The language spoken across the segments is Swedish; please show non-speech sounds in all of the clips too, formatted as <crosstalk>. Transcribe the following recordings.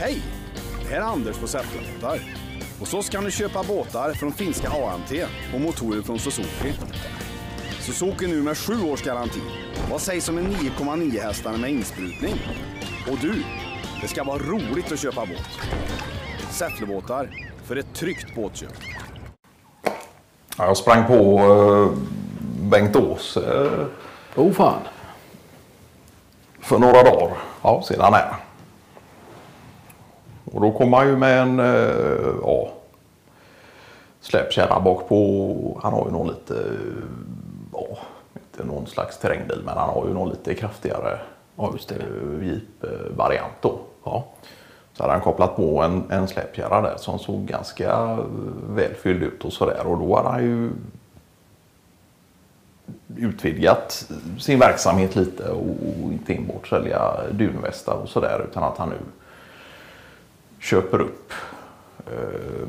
Hej! Det här är Anders på Säfflebåtar. Hos oss kan du köpa båtar från finska AMT och motorer från Suzuki. Suzuki nu med sju års garanti. Vad sägs om en 9,9 hästar med insprutning? Och du, det ska vara roligt att köpa båt. Säfflebåtar, för ett tryggt båtköp. Ja, Jag sprang på eh, Bengt Ås eh, Oh fan. för några dagar ja, sedan här. Och då kom han ju med en eh, ja, släpkärra bak på. Han har ju någon lite, ja, inte någon slags terrängbil men han har ju någon lite kraftigare Ja, just eh, jeep-variant då. Ja. Så hade han kopplat på en, en släpkärra där som såg ganska eh, väl fylld ut och sådär. Och då hade han ju utvidgat sin verksamhet lite och, och inte enbart sälja dunvästar och sådär utan att han nu köper upp eh,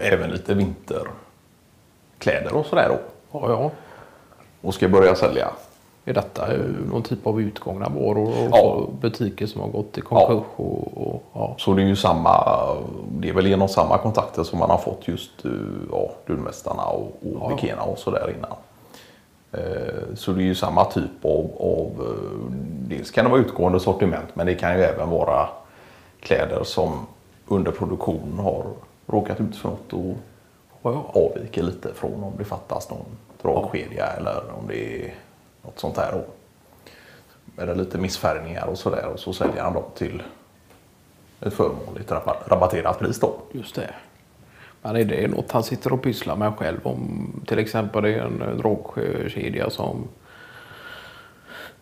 även lite vinterkläder och sådär då. Ja, ja. Och ska börja sälja. Är detta eh, någon typ av utgångna varor och Ja. butiker som har gått i konkurs? Och, och, ja. Så det är ju samma, det är väl genom samma kontakter som man har fått just eh, ja, dunvästarna och, och Ja. Bikena och sådär innan. Eh, så det är ju samma typ av, av, eh, dels kan det vara utgående sortiment men det kan ju även vara kläder som under produktion har råkat ut för något och avviker lite från om det fattas någon dragkedja eller om det är något sånt här. Då. Eller lite missfärgningar och sådär och så säljer han dem till ett förmånligt rabatterat pris då. Just det. Men är det något han sitter och pysslar med själv? Om till exempel det är en eh, drogkedja dragkedja som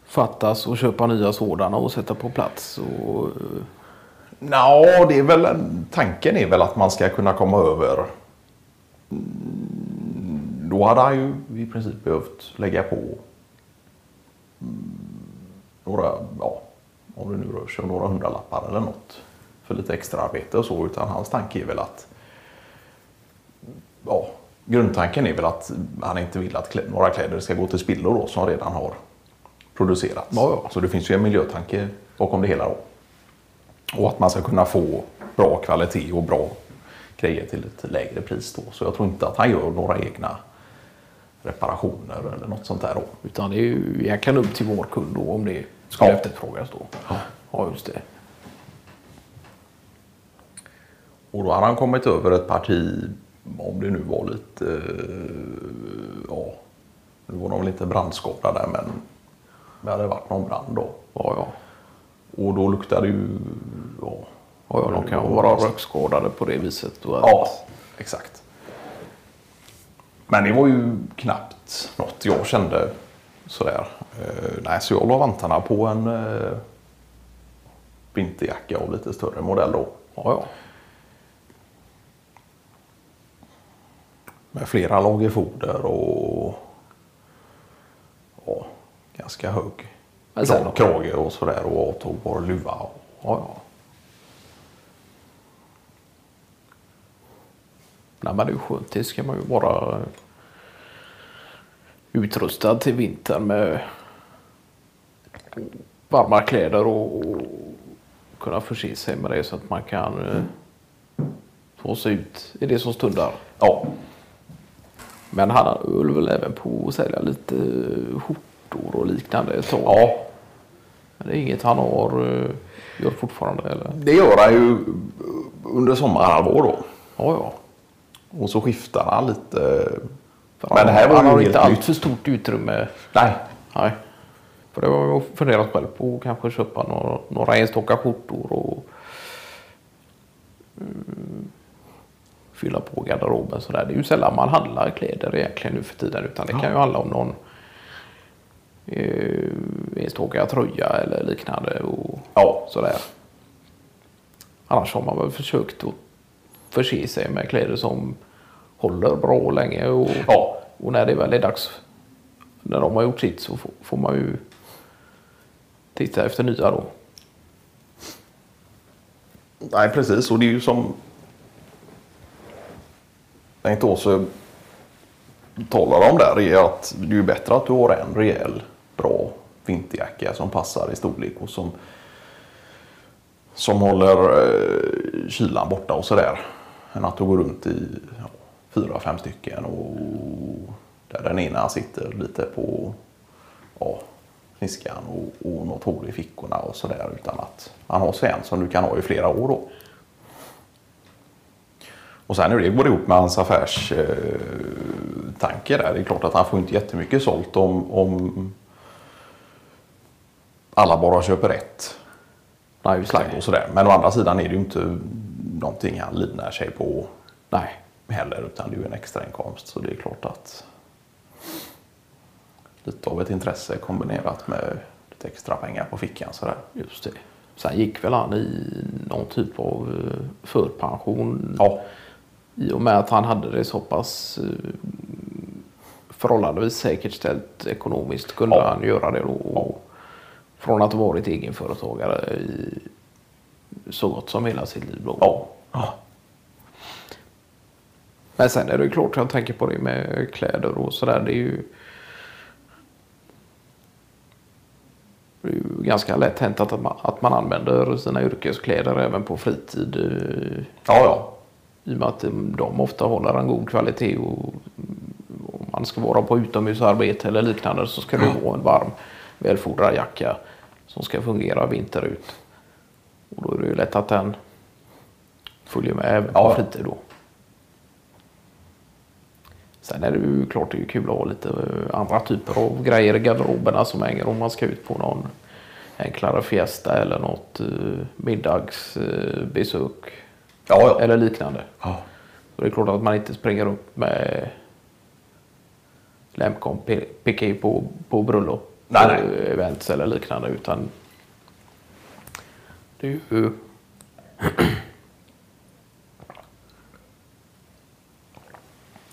fattas och köpa nya sådana och sätta på plats. Och, eh, Nå, det är väl, tanken är väl att man ska kunna komma över. Mm, då hade han ju i princip behövt lägga på mm, några, ja, om det nu rör sig om några hundralappar eller något för lite extra arbete och så. Utan hans tanke är väl att, ja, grundtanken är väl att han inte vill att klä, några kläder ska gå till spillo då som redan har producerats. Ja, ja. Så det finns ju en miljötanke bakom det hela då. Och att man ska kunna få bra kvalitet och bra grejer till ett lägre pris då. Så jag tror inte att han gör några egna reparationer eller något sånt där då. utan det är ju egentligen upp till vår kund då om det skulle Ja. efterfrågas då. Ja, just det. Och då hade han kommit över ett parti, om det nu var lite, eh, ja, nu var de väl inte brandskadade men det hade varit någon brand då. Ja, ja. Och då luktade ju, ja. Ja, ja, de kan ju vara rökskadade på det viset. Och att, Ja, exakt. Men det var ju knappt något jag kände sådär. Eh, nej, så jag la vantarna på en eh, vinterjacka av lite större modell då. ja, ja. Med flera lager foder och ja, ganska hög kra- krage och sådär och avtagbar luva. Och, Ja, ja. Nej, men det är skönt. Det ska man ju vara utrustad till vintern med varma kläder och, och kunna förse sig med det så att man kan eh, få sig ut i det som stundar. ja, Men han höll väl även på att sälja lite skjortor och liknande ett tag. ja, Men det är inget han har, eh, gör fortfarande eller? det gör han ju under sommarhalvår då. Ja, ja. Och så skiftar han lite. För Men det här han, var han ju har inte allt för stort utrymme. Nej, Nej. För det har jag funderat själv på att kanske köpa några, några enstaka skjortor och mm, fylla på garderoben sådär. Det är ju sällan man handlar kläder egentligen nu för tiden utan det kan ju handla om någon eh, enstaka tröja eller liknande och ja, sådär. Annars har man väl försökt att förse sig med kläder som håller bra och länge. Och, Ja. och när det väl är dags, när de har gjort sitt så får, får man ju titta efter nya då. nej precis. Och det är ju som Bengt Åse talar om där är att det är ju bättre att du har en rejäl bra vinterjacka som passar i storlek och som som håller eh, kylan borta och sådär. Än att du går runt i ja, fyra, fem stycken och där den ena sitter lite på ja, sniskan och, och något hål i fickorna och sådär. Utan att man har sig en som du kan ha i flera år då. Och sen hur det går ihop med hans affärstanke eh, där. Det är klart att han får inte jättemycket sålt om, om alla bara köper ett Nej, det. och sådär. Men å andra sidan är det ju inte någonting han livnär sig på Nej. heller. Utan det är ju en extra inkomst. Så det är klart att lite av ett intresse kombinerat med lite extra pengar på fickan sådär. Just det. Sen gick väl han i någon typ av eh, förpension. Ja, I och med att han hade det så pass eh, förhållandevis säkert ställt ekonomiskt kunde Ja. han göra det då. Och Från att ha varit egenföretagare i så gott som hela sitt liv. Då. ja, ja. Men sen är det klart, jag tänker på det med kläder och sådär. Det är ju det är ju ganska lätt hänt att man, att man använder sina yrkeskläder även på fritid. eh, ja, ja. I och med att de ofta håller en god kvalitet och om man ska vara på utomhusarbete eller liknande så ska det vara en varm välfodrad jacka som ska fungera vinter ut. Och då är det ju lätt att den följer med även på Ja. fritid då. Sen är det ju klart det är kul att ha lite eh, andra typer av grejer i garderoberna som hänger om man ska ut på någon enklare fiesta eller något eh, middagsbesök ja, ja. eller liknande. ja. Så det är klart att man inte springer upp med Lemcon P- piké på, på bröllop, Nej, nej. eh, events eller liknande utan det är ju <clears throat>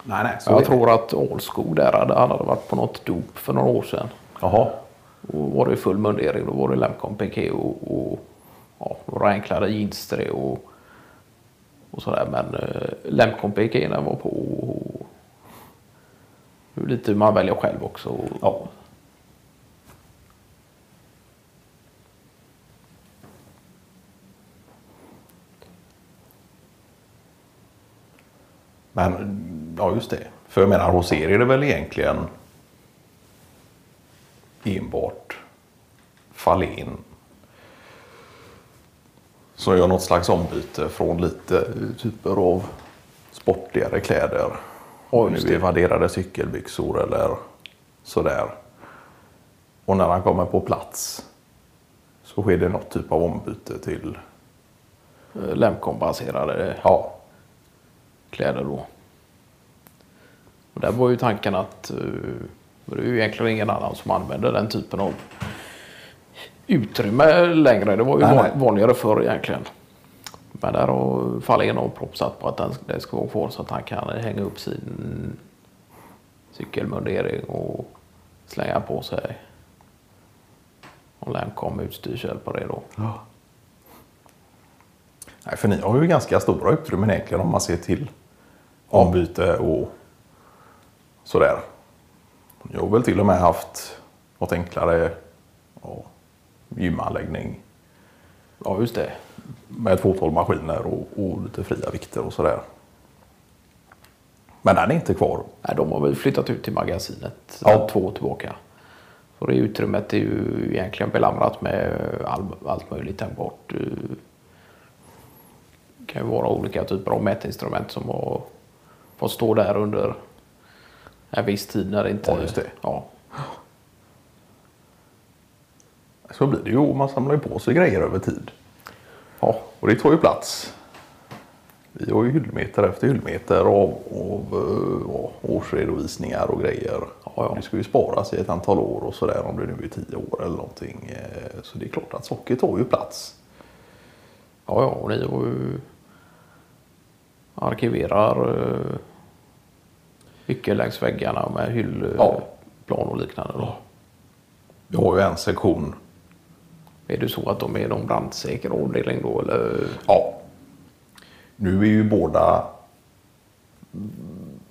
Nej, nej. Jag tror att Ålskog där hade, han hade varit på något dop för några år sedan. Jaha. Och var det full mundering då var det Lemcon piké och, och ja, några enklare jeans och, och sådär. Men eh, Lemcon piké var på och, är lite hur man väljer själv också. Ja. Men ja, just det. För jag menar, hos er är det väl egentligen enbart Fahlén som gör något slags ombyte från lite typer av sportigare kläder. Just nu vadderade cykelbyxor eller sådär. Och när han kommer på plats så sker det något typ av ombyte till Eh, Lemcon-baserade ja, kläder då. Och där var ju tanken att eh, det är ju egentligen ingen annan som använder den typen av utrymme längre. Det var ju Nej, van- nej. vanligare förr egentligen. Men där har Fahlén och propsat på att den, det ska vara kvar så att han kan hänga upp sin cykelmundering och slänga på sig och Lemcon utstyrsel på det då. Nej, för ni har ju ganska stora utrymmen egentligen om man ser till ombyte och sådär. Ni har väl till och med haft något enklare ja, gymanläggning Ja, just det. med ett fåtal maskiner och, och lite fria vikter och sådär. Men den är inte kvar. Nej, de har väl flyttat ut till magasinet Ja. två år tillbaka. Så det utrymmet är ju egentligen belamrat med all, allt möjligt tänkbart. Eh, Det kan ju vara olika typer av mätinstrument som har fått stå där under en viss tid när det inte... Ja, just det. Ja, Så blir det ju. Man samlar ju på sig grejer över tid. ja, Och det tar ju plats. Vi har ju hyllmeter efter hyllmeter av, av eh, av årsredovisningar och grejer. Ja, ja. Det ska ju sparas i ett antal år och sådär om det nu är tio år eller någonting. Eh, så det är klart att socker tar ju plats. ja, ja och ni har ju arkiverar eh, mycket längs väggarna med hyllplan Ja. och liknande. Då. Vi har ju en sektion. Är det så att de är någon brandsäker avdelning då eller? Ja. Nu är ju båda...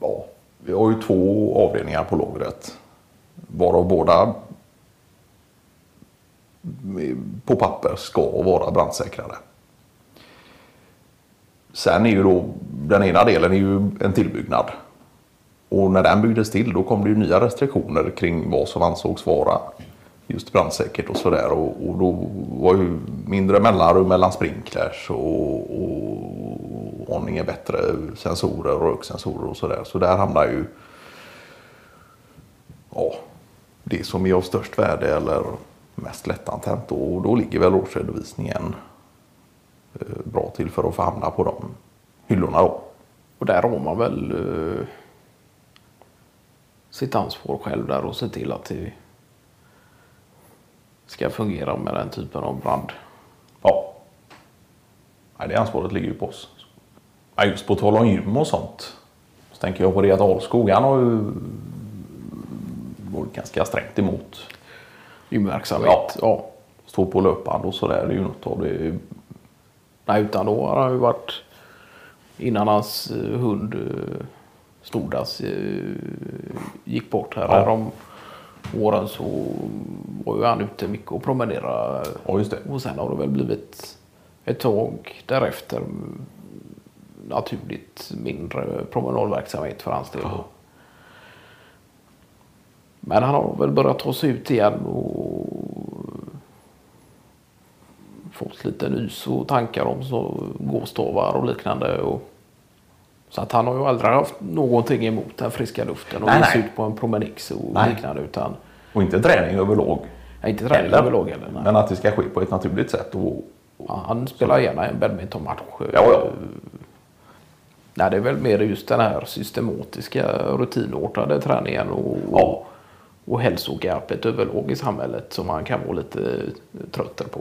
Ja, vi har ju två avdelningar på lagret. Varav båda på papper ska vara brandsäkrade. sen är ju då den ena delen är ju en tillbyggnad. Och när den byggdes till då kom det ju nya restriktioner kring vad som ansågs vara just brandsäkert och sådär. Och, och då var ju mindre mellanrum mellan sprinklers och, och aningen bättre sensorer och röksensorer och sådär. Så där hamnar ju ja, det som är av störst värde eller mest lättantänt. Och då ligger väl årsredovisningen eh, bra till för att få hamna på de hyllorna då. Och där har man väl eh, sitt ansvar själv där och se till att det ska fungera med den typen av brand. Ja. Nej, det ansvaret ligger ju på oss. Ja, just på tal om gym och sånt. Så tänker jag på det att Alskog, han har ju varit ganska strängt emot. Gymverksamhet. Ja. ja. Stå på löpband och sådär. Det är ju något av det. Nej, utan då har han ju varit innan hans eh, hund eh, Stordas eh, gick bort här Ja. ja. om åren så var ju han ute mycket och promenerade. Ja, just det. Och sen har det väl blivit ett tag därefter naturligt mindre promenadverksamhet för hans del. Ja. Men han har väl börjat ta sig ut igen och fått lite nys och tankar om så gåstavar och liknande. Och, så att han har ju aldrig haft någonting emot den friska luften och Nej, ge nej. ut på en promenix och Nej. liknande. Utan, Och inte träning överlag. ja, inte träning Heller. överlag heller. nej. Men att det ska ske på ett naturligt sätt. Och, Ja, han spelar gärna en badmintonmatch. Ja, ja. Nej, det är väl mer just den här systematiska rutinartade träningen och, Ja. och hälsogapet överlag i samhället som man kan vara lite tröttare på.